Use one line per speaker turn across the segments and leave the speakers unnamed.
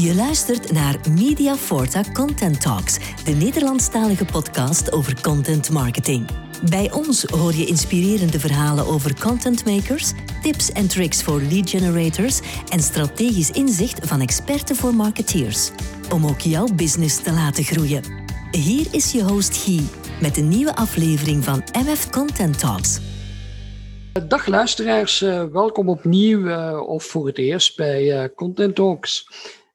Je luistert naar Media Forta Content Talks, de Nederlandstalige podcast over content marketing. Bij ons hoor je inspirerende verhalen over content makers, tips en tricks voor lead generators en strategisch inzicht van experten voor marketeers. Om ook jouw business te laten groeien. Hier is je host Guy met een nieuwe aflevering van MF Content Talks.
Dag luisteraars, uh, welkom opnieuw uh, of voor het eerst bij uh, Content Talks.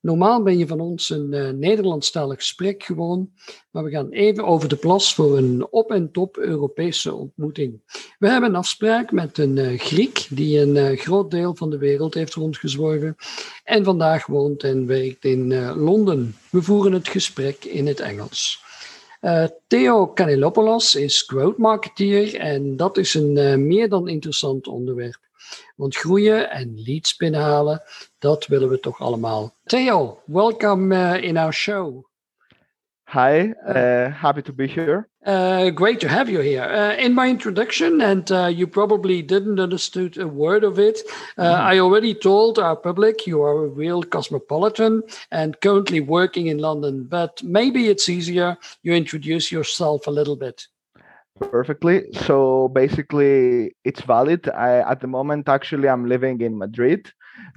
Normaal ben je van ons een uh, Nederlandstalig gesprek gewoon, maar we gaan even over de plas voor een op- en top Europese ontmoeting. We hebben een afspraak met een uh, Griek die een uh, groot deel van de wereld heeft rondgezworven en vandaag woont en werkt in Londen. We voeren het gesprek in het Engels. Theo Kanelopoulos is growth marketeer en dat is een meer dan interessant onderwerp. Want groeien en leads binnenhalen, dat willen we toch allemaal. Theo, welcome uh, in our show.
Hi, uh, happy to be here.
Uh, great to have you here. Uh, in my introduction, and uh, you probably didn't understood a word of it, mm-hmm. I already told our public you are a real cosmopolitan and currently working in London. But maybe it's easier you introduce yourself a little bit
perfectly. So basically it's valid. I, at the moment actually i'm living in madrid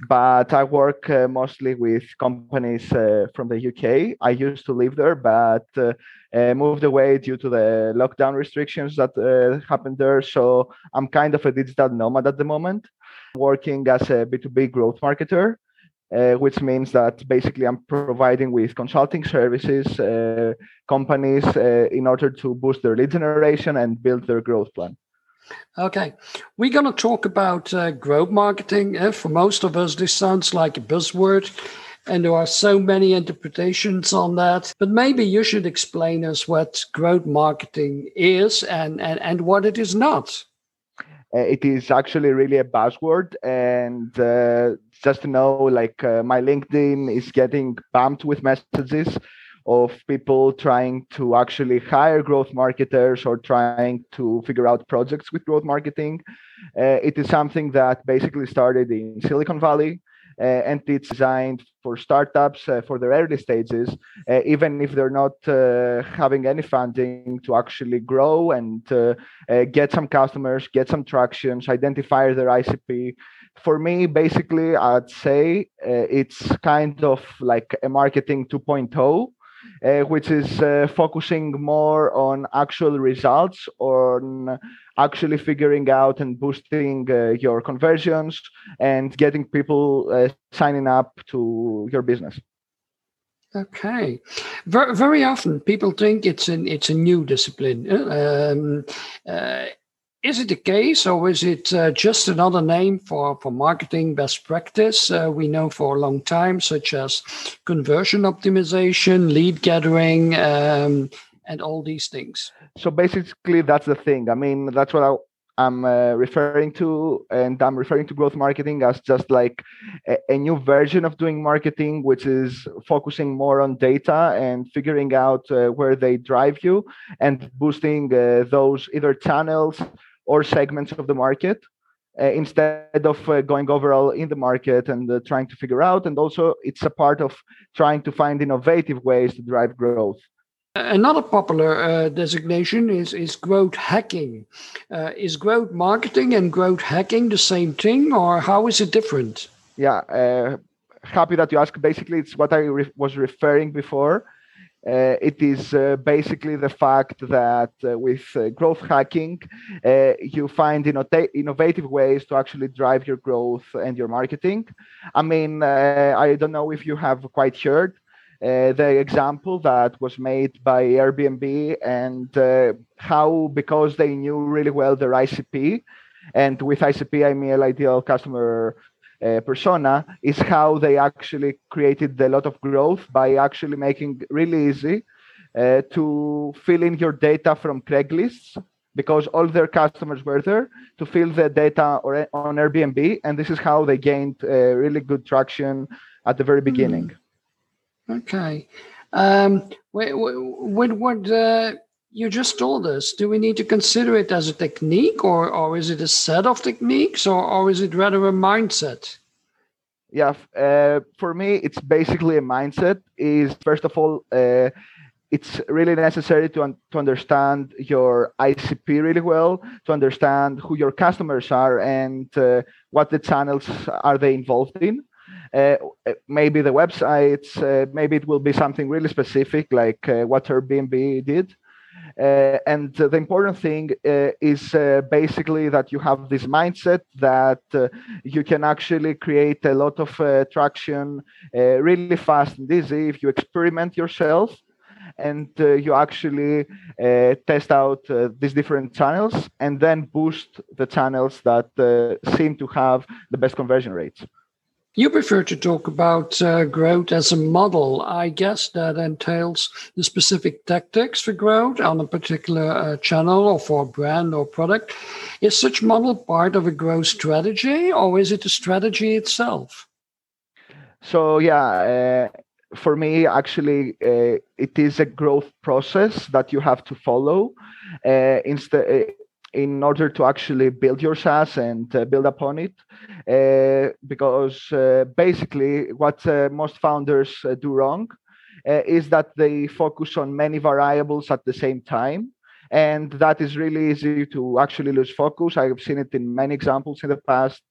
but i work uh, mostly with companies uh, from the uk i used to live there but uh, uh moved away due to the lockdown restrictions that uh, happened there. So i'm kind of a digital nomad at the moment working as a b2b growth marketer uh, which means that basically I'm providing with consulting services uh, companies uh, in order to boost their lead generation and build their growth plan.
Okay, we're going to talk about uh, growth marketing. Uh, for most of us, this sounds like a buzzword, and there are so many interpretations on that. But maybe you should explain us what growth marketing is and, and, and what it is not.
Uh, it is actually really a buzzword and uh, just to know like uh, my linkedin is getting bumped with messages of people trying to actually hire growth marketers or trying to figure out projects with growth marketing. Uh, it is something that basically started in silicon valley Uh, and it's designed for startups uh, for their early stages, uh, even if they're not uh, having any funding to actually grow and uh, get some customers, get some tractions, identify their ICP. For me, basically, I'd say it's kind of like a marketing 2.0 uh, which is uh, focusing more on actual results, on actually figuring out and boosting uh, your conversions and getting people uh, signing up to your business.
Okay, very, often people think it's an it's a new discipline. Uh, um, uh, is it the case, or is it uh, just another name for, for marketing best practice uh, we know for a long time, such as conversion optimization, lead gathering, um, and all these things?
So basically, that's the thing. I mean, that's what I, I'm uh, referring to, and I'm referring to growth marketing as just like a, a, new version of doing marketing, which is focusing more on data and figuring out uh, where they drive you and boosting uh, those either channels or segments of the market uh, instead of uh, going overall in the market and uh, trying to figure out. And also, it's a part of trying to find innovative ways to drive growth.
Another popular uh, designation is, is growth hacking. Uh, is growth marketing and growth hacking the same thing, or how is it different?
Yeah, uh, happy that you asked. Basically, it's what I re- was referring before. Uh, it is uh, basically the fact that uh, with growth hacking, you find innota- innovative ways to actually drive your growth and your marketing. I mean, I don't know if you have quite heard uh, the example that was made by Airbnb and uh, how because they knew really well their ICP, and with ICP I mean ideal customer uh, persona is how they actually created a lot of growth by actually making really easy uh, to fill in your data from Craigslist because all their customers were there to fill the data or, on Airbnb, and this is how they gained uh, really good traction at the very beginning.
Mm. Okay. Um, what, what uh, you just told us, do we need to consider it as a technique or, or is it a set of techniques or, or is it rather a mindset?
Yeah, uh, for me, it's basically a mindset. Is first of all, uh, it's really necessary to, un- to understand your ICP really well, to understand who your customers are and uh, what the channels are they involved in. Uh, maybe the websites, uh, maybe it will be something really specific like uh, what Airbnb did. Uh, and the important thing uh, is uh, basically that you have this mindset that you can actually create a lot of traction really fast and easy if you experiment yourself and uh, you actually uh, test out uh, these different channels and then boost the channels that seem to have the best conversion rates.
You prefer to talk about uh, growth as a model. I guess that entails the specific tactics for growth on a particular uh, channel or for a brand or product. Is such model part of a growth strategy or is it a strategy itself?
So, yeah, uh, for me, actually, uh, it is a growth process that you have to follow. Uh, instead, in order to actually build your SaaS and uh, build upon it. Uh, because uh, basically, what uh, most founders uh, do wrong uh, is that they focus on many variables at the same time. And that is really easy to actually lose focus. I've seen it in many examples in the past.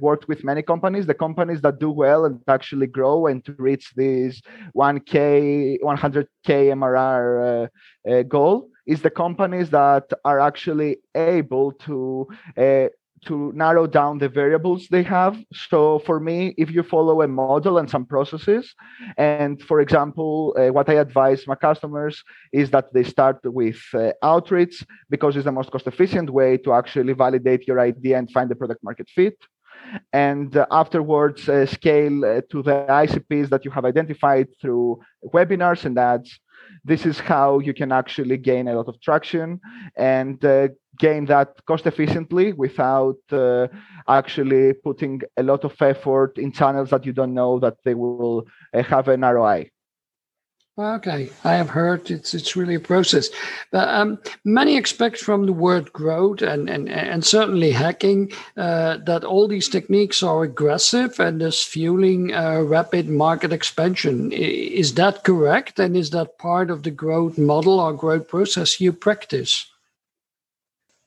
worked with many companies. The companies that do well and actually grow and to reach this 1K, 100K MRR goal is the companies that are actually able to uh, to narrow down the variables they have. So for me, if you follow a model and some processes, and for example, uh, what I advise my customers is that they start with uh, outreach because it's the most cost efficient way to actually validate your idea and find the product market fit. And uh, afterwards, scale uh, to the ICPs that you have identified through webinars and ads this is how you can actually gain a lot of traction and uh, gain that cost efficiently without uh, actually putting a lot of effort in channels that you don't know that they will uh, have an ROI.
Okay, I have heard it's it's really a process. But um, many expect from the word growth and and, and certainly hacking uh, that all these techniques are aggressive and thus fueling uh, rapid market expansion. Is that correct? And is that part of the growth model or growth process you practice?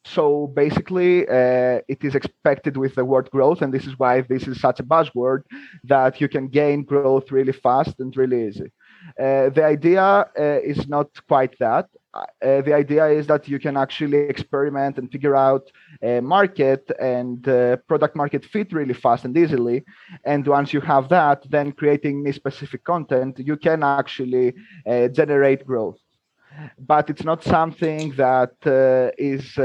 So basically, uh, it is expected with the word growth, and this is why this is such a buzzword that you can gain growth really fast and really easy. Uh, the idea uh, is not quite that. Uh, the idea is that you can actually experiment and figure out a market and uh, product market fit really fast and easily. And once you have that, then creating specific content, you can actually uh, generate growth. But it's not something that uh, is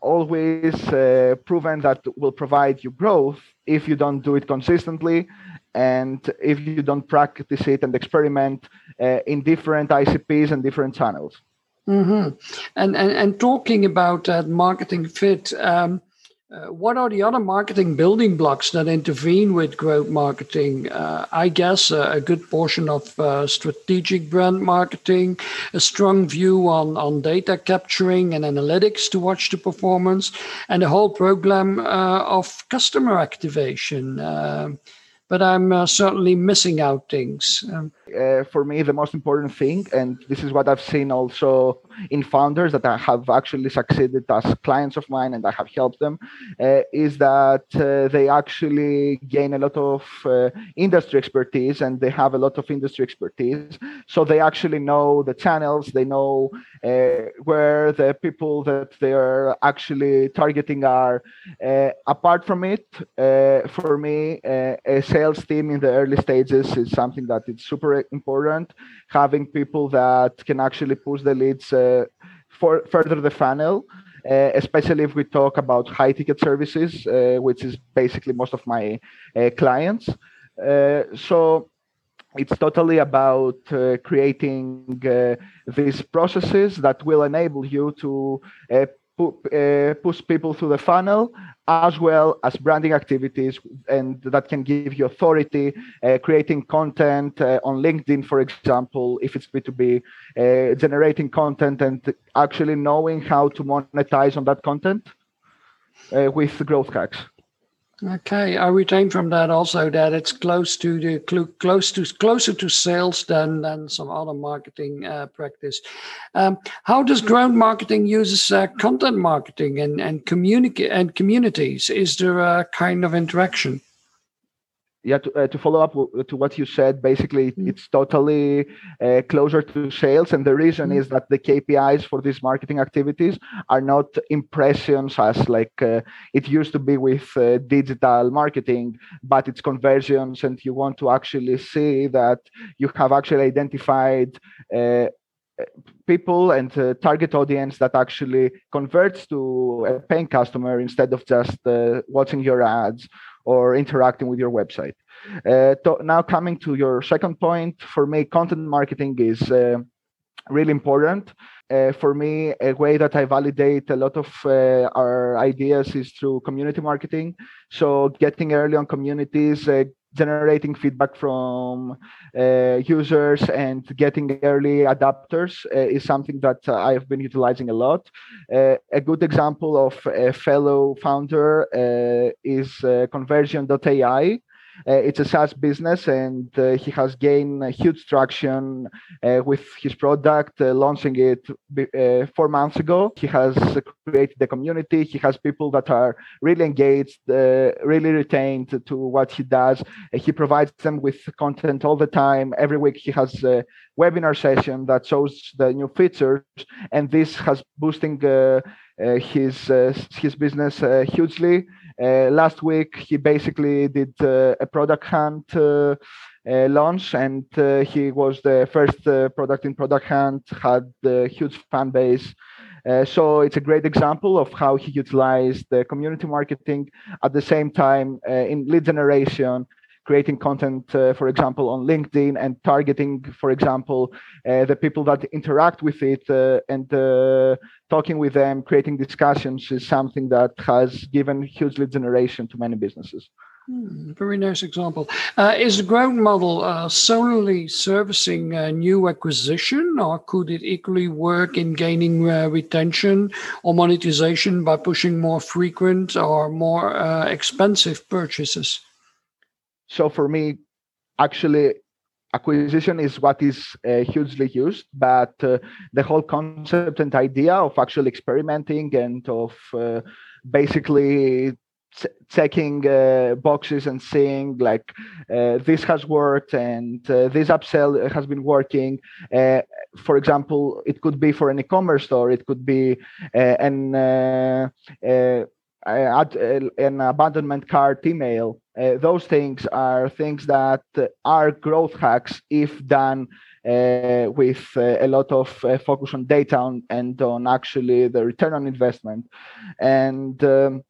always proven that will provide you growth if you don't do it consistently and if you don't practice it and experiment uh, in different ICPs and different channels.
Mm-hmm. And, and and talking about that marketing fit, um, uh, what are the other marketing building blocks that intervene with growth marketing? Uh, I guess uh, a good portion of uh, strategic brand marketing, a strong view on, on data capturing and analytics to watch the performance, and a whole program uh, of customer activation. But I'm uh, certainly missing out things. Um,
uh, for me, the most important thing, and this is what I've seen also in founders that I have actually succeeded as clients of mine and I have helped them, uh, is that uh, they actually gain a lot of uh, industry expertise and they have a lot of industry expertise. So they actually know the channels, they know uh, where the people that they are actually targeting are. apart from it, for me, a sales team in the early stages is something that is super important. Having people that can actually push the leads uh, for further the funnel. Uh, especially if we talk about high ticket services, uh, which is basically most of my uh, clients. Uh, so it's totally about uh, creating these processes that will enable you to uh, push people through the funnel as well as branding activities and that can give you authority uh, creating content uh, on linkedin for example if it's b2b uh, generating content and actually knowing how to monetize on that content uh, with growth hacks
Okay, I retain from that also that it's close to the close to closer to sales than than some other marketing uh, practice. Um, how does growth marketing uses uh, content marketing and and communicate and communities? Is there a kind of interaction?
Yeah to, uh, to follow up to what you said basically mm. it's totally uh, closer to sales and the reason mm. is that the kpis for these marketing activities are not impressions as like uh, it used to be with uh, digital marketing but it's conversions and you want to actually see that you have actually identified uh, people and uh, target audience that actually converts to a paying customer instead of just uh, watching your ads or interacting with your website. Uh, to, now coming to your second point, for me, content marketing is uh, really important. Uh, for me, a way that I validate a lot of uh, our ideas is through community marketing. So getting early on communities, uh, generating feedback from uh, users and getting early adapters uh, is something that uh, I have been utilizing a lot. Uh, a good example of a fellow founder uh, is uh, conversion.ai. Uh, it's a SaaS business, and uh, he has gained huge traction uh, with his product, launching it four months ago. He has created the community. He has people that are really engaged, really retained to what he does. he provides them with content all the time. Every week, he has a webinar session that shows the new features, and this has boosting his uh, his business uh, hugely. Uh, last week, he basically did uh, a product hunt uh, launch, and he was the first product in product hunt, had a huge fan base. Uh, so it's a great example of how he utilized the community marketing at the same time uh, in lead generation creating content, uh, for example, on LinkedIn and targeting, for example, uh, the people that interact with it uh, and uh, talking with them, creating discussions is something that has given huge lead generation to many businesses.
Hmm, very nice example. Uh, is the growth model uh, solely servicing new acquisition, or could it equally work in gaining retention or monetization by pushing more frequent or more expensive purchases?
So for me, actually, acquisition is what is uh, hugely used, but uh, the whole concept and idea of actually experimenting and of uh, basically checking uh, boxes and seeing like uh, this has worked and uh, this upsell has been working for example it could be for an e-commerce store it could be an an abandonment cart email. Uh, those things are things that are growth hacks if done uh, with uh, a lot of uh, focus on data on, and on actually the return on investment. And um,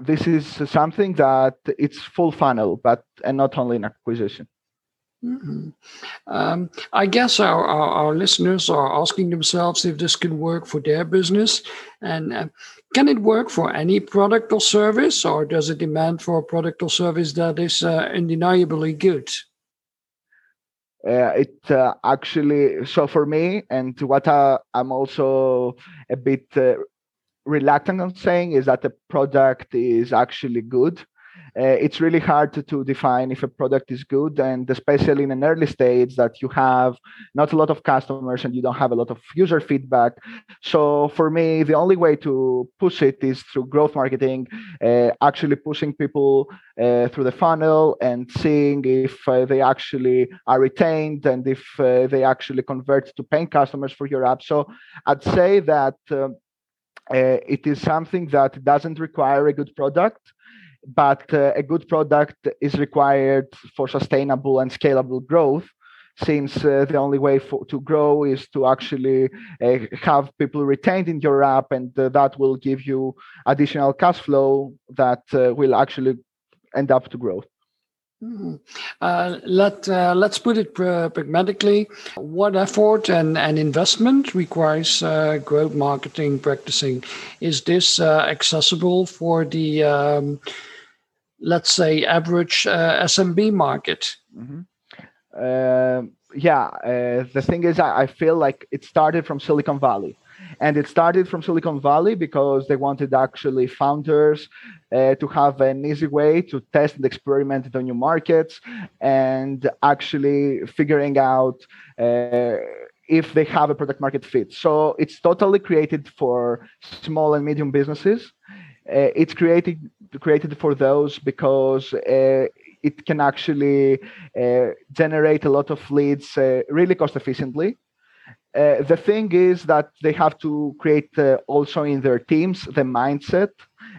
this is something that it's full funnel, but and not only in acquisition.
Mm-hmm. Um, I guess our, our, our, listeners are asking themselves if this can work for their business. And uh, can it work for any product or service, or does it demand for a product or service that is uh, undeniably good?
Uh, it uh, actually, so for me, and what I, I'm also a bit uh, reluctant on saying is that the product is actually good uh, it's really hard to, to define if a product is good and especially in an early stage that you have not a lot of customers and you don't have a lot of user feedback. So for me the only way to push it is through growth marketing uh, actually pushing people uh, through the funnel and seeing if uh, they actually are retained and if uh, they actually convert to paying customers for your app. So i'd say that um, uh, it is something that doesn't require a good product but uh, a good product is required for sustainable and scalable growth since uh, the only way for, to grow is to actually uh, have people retained in your app and uh, that will give you additional cash flow that uh, will actually end up to growth
Mm-hmm. Uh, let uh, let's put it pragmatically. What effort and, and investment requires uh, growth marketing practicing? Is this uh, accessible for the um, let's say, average uh, SMB market?
Mm-hmm. Uh, yeah, uh, the thing is, I, I, feel like it started from Silicon Valley. And it started from Silicon Valley because they wanted actually founders uh, to have an easy way to test and experiment in new markets and actually figuring out uh, if they have a product market fit. So it's totally created for small and medium businesses. Uh, it's created created for those because uh, it can actually uh, generate a lot of leads uh, really cost efficiently. Uh, the thing is that they have to create also in their teams the mindset,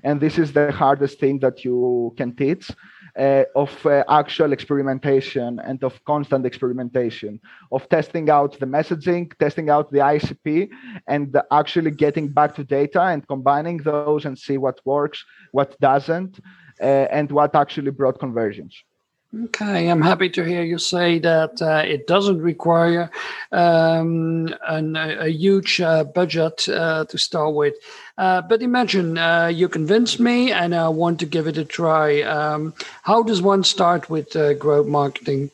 and this is the hardest thing that you can teach. Uh, of uh, actual experimentation and of constant experimentation, of testing out the messaging, testing out the ICP, and actually getting back to data and combining those and see what works, what doesn't, uh, and what actually brought conversions.
Okay, I'm happy to hear you say that uh, it doesn't require um, an, a, a, huge uh, budget uh, to start with. Uh, but imagine uh, you convinced me and I want to give it a try. Um, how does one start with uh, growth marketing?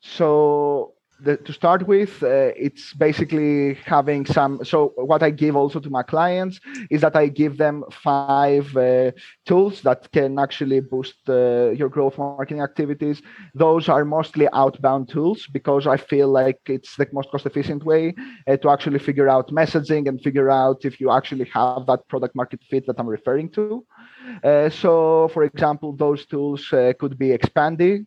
So the, to start with, uh, it's basically having some. So what I give also to my clients is that I give them five uh, tools that can actually boost uh, your growth marketing activities. Those are mostly outbound tools because I feel like it's the most cost efficient way uh, to actually figure out messaging and figure out if you actually have that product market fit that I'm referring to. Uh, so, for example, those tools uh, could be Expandi, uh,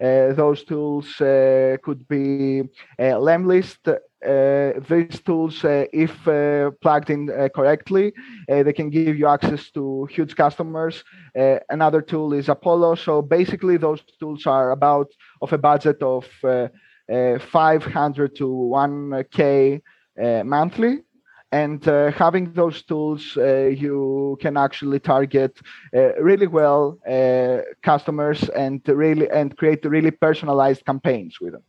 Uh, those tools uh, could be uh, Lemlist. Uh, these tools, uh, if plugged in correctly, they can give you access to huge customers. another tool is Apollo. So basically, those tools are about of a budget of 500 to 1k monthly and uh, having those tools uh, you can actually target uh, really well uh, customers and really and create really personalized campaigns with them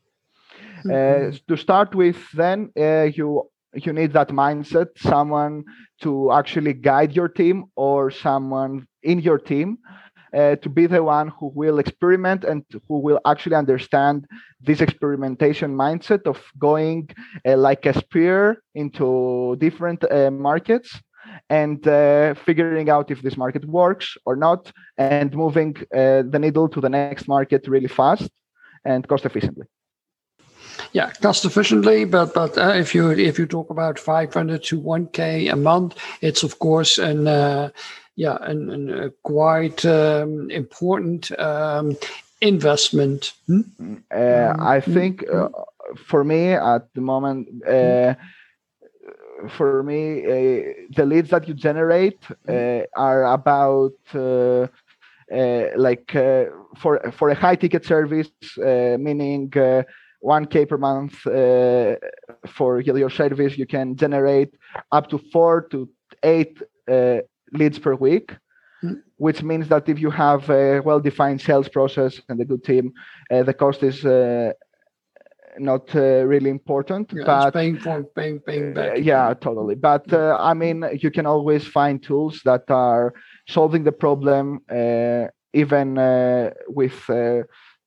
uh, mm-hmm. to start with then uh, you you need that mindset someone to actually guide your team or someone in your team uh, to be the one who will experiment and who will actually understand this experimentation mindset of going uh, like a spear into different uh, markets and uh, figuring out if this market works or not and moving uh, the needle to the next market really fast and cost efficiently.
Yeah cost efficiently but but uh, if you if you talk about 500 to 1k a month it's of course an uh, yeah, and, and a quite um, important um, investment. Hmm?
Uh, I mm-hmm. think uh, for me at the moment, uh, for me, uh, the leads that you generate uh, are about. Uh, like for for a high ticket service, meaning 1k per month for your service, you can generate up to four to eight leads per week, mm. which means that if you have a well-defined sales process and a good team, uh, the cost is uh, not uh, really important.
Yeah, but paying for paying paying back.
yeah, totally. But uh, I mean, you can always find tools that are solving the problem, uh, even uh, with.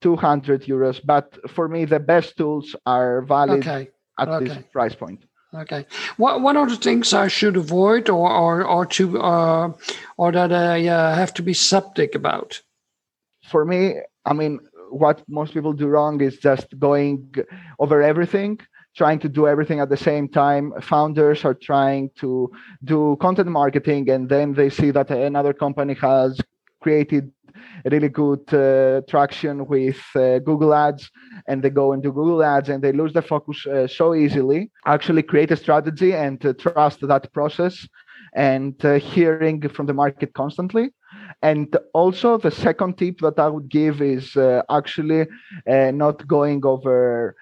200 euros but for me the best tools are valid okay. at okay. this price point
Okay. What what are the things I should avoid, or or or to uh, or that I uh, have to be skeptic about?
For me, I mean, what most people do wrong is just going over everything, trying to do everything at the same time. Founders are trying to do content marketing, and then they see that another company has created really good uh, traction with uh, Google Ads, and they go into Google Ads and they lose the focus uh, so easily. Actually, create a strategy and trust that process and hearing from the market constantly. And also, the second tip that I would give is actually not going over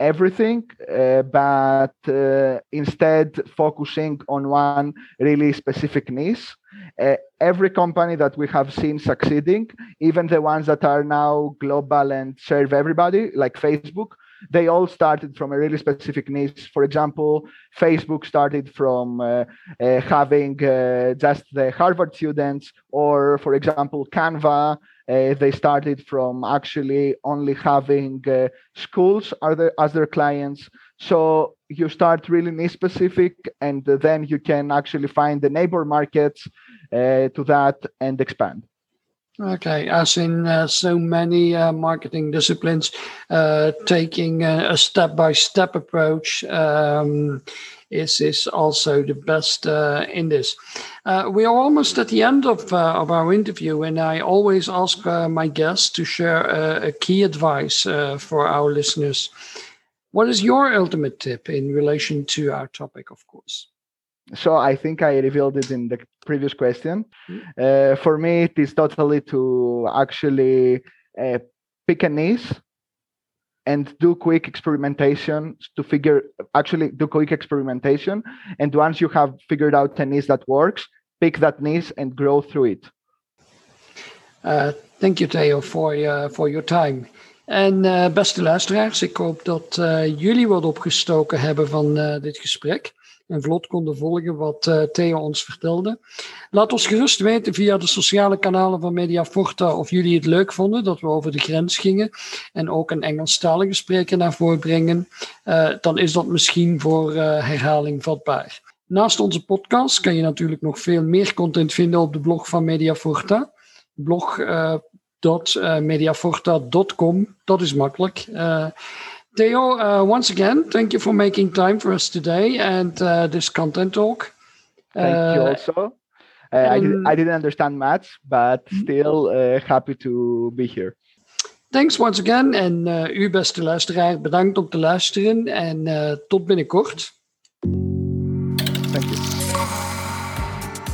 everything, uh, but uh, instead focusing on one really specific niche. Uh, every company that we have seen succeeding, even the ones that are now global and serve everybody, like Facebook, they all started from a really specific niche. For example, Facebook started from uh, uh, having uh, just the Harvard students, or for example, Canva they started from actually only having schools as their clients. So you start really niche specific, and then you can actually find the neighbor markets uh, to that and expand.
Okay, as in uh, so many uh, marketing disciplines, uh, taking a step by step approach um, is, is also the best uh, in this. Uh, we are almost at the end of, of our interview, and I always ask my guests to share a key advice for our listeners. What is your ultimate tip in relation to our topic, of course?
so I think I revealed it in the previous question. Mm-hmm. Uh, for me, it is totally to actually uh, pick a niche and do quick experimentation to figure actually do quick experimentation and once you have figured out a niche that works pick that niche and grow through it
uh, thank you theo for, uh, for your time en uh, beste luisteraars ik hoop dat uh, jullie wat opgestoken hebben van uh, dit gesprek en vlot konden volgen wat Theo ons vertelde. Laat ons gerust weten via de sociale kanalen van Media Forta of jullie het leuk vonden dat we over de grens gingen en ook een Engelstalige spreker naar voren brengen. Dan is dat misschien voor herhaling vatbaar. Naast onze podcast kan je natuurlijk nog veel meer content vinden op de blog van Media Forta. Blog.mediaforta.com, dat is makkelijk. Theo, uh, once again, thank you for making time for us today and uh, this content talk.
Thank you also. I, did, I didn't understand much, but mm-hmm. still happy to be here.
Thanks once again. En u, beste luisteraar, bedankt om te luisteren en tot binnenkort.
Thank you.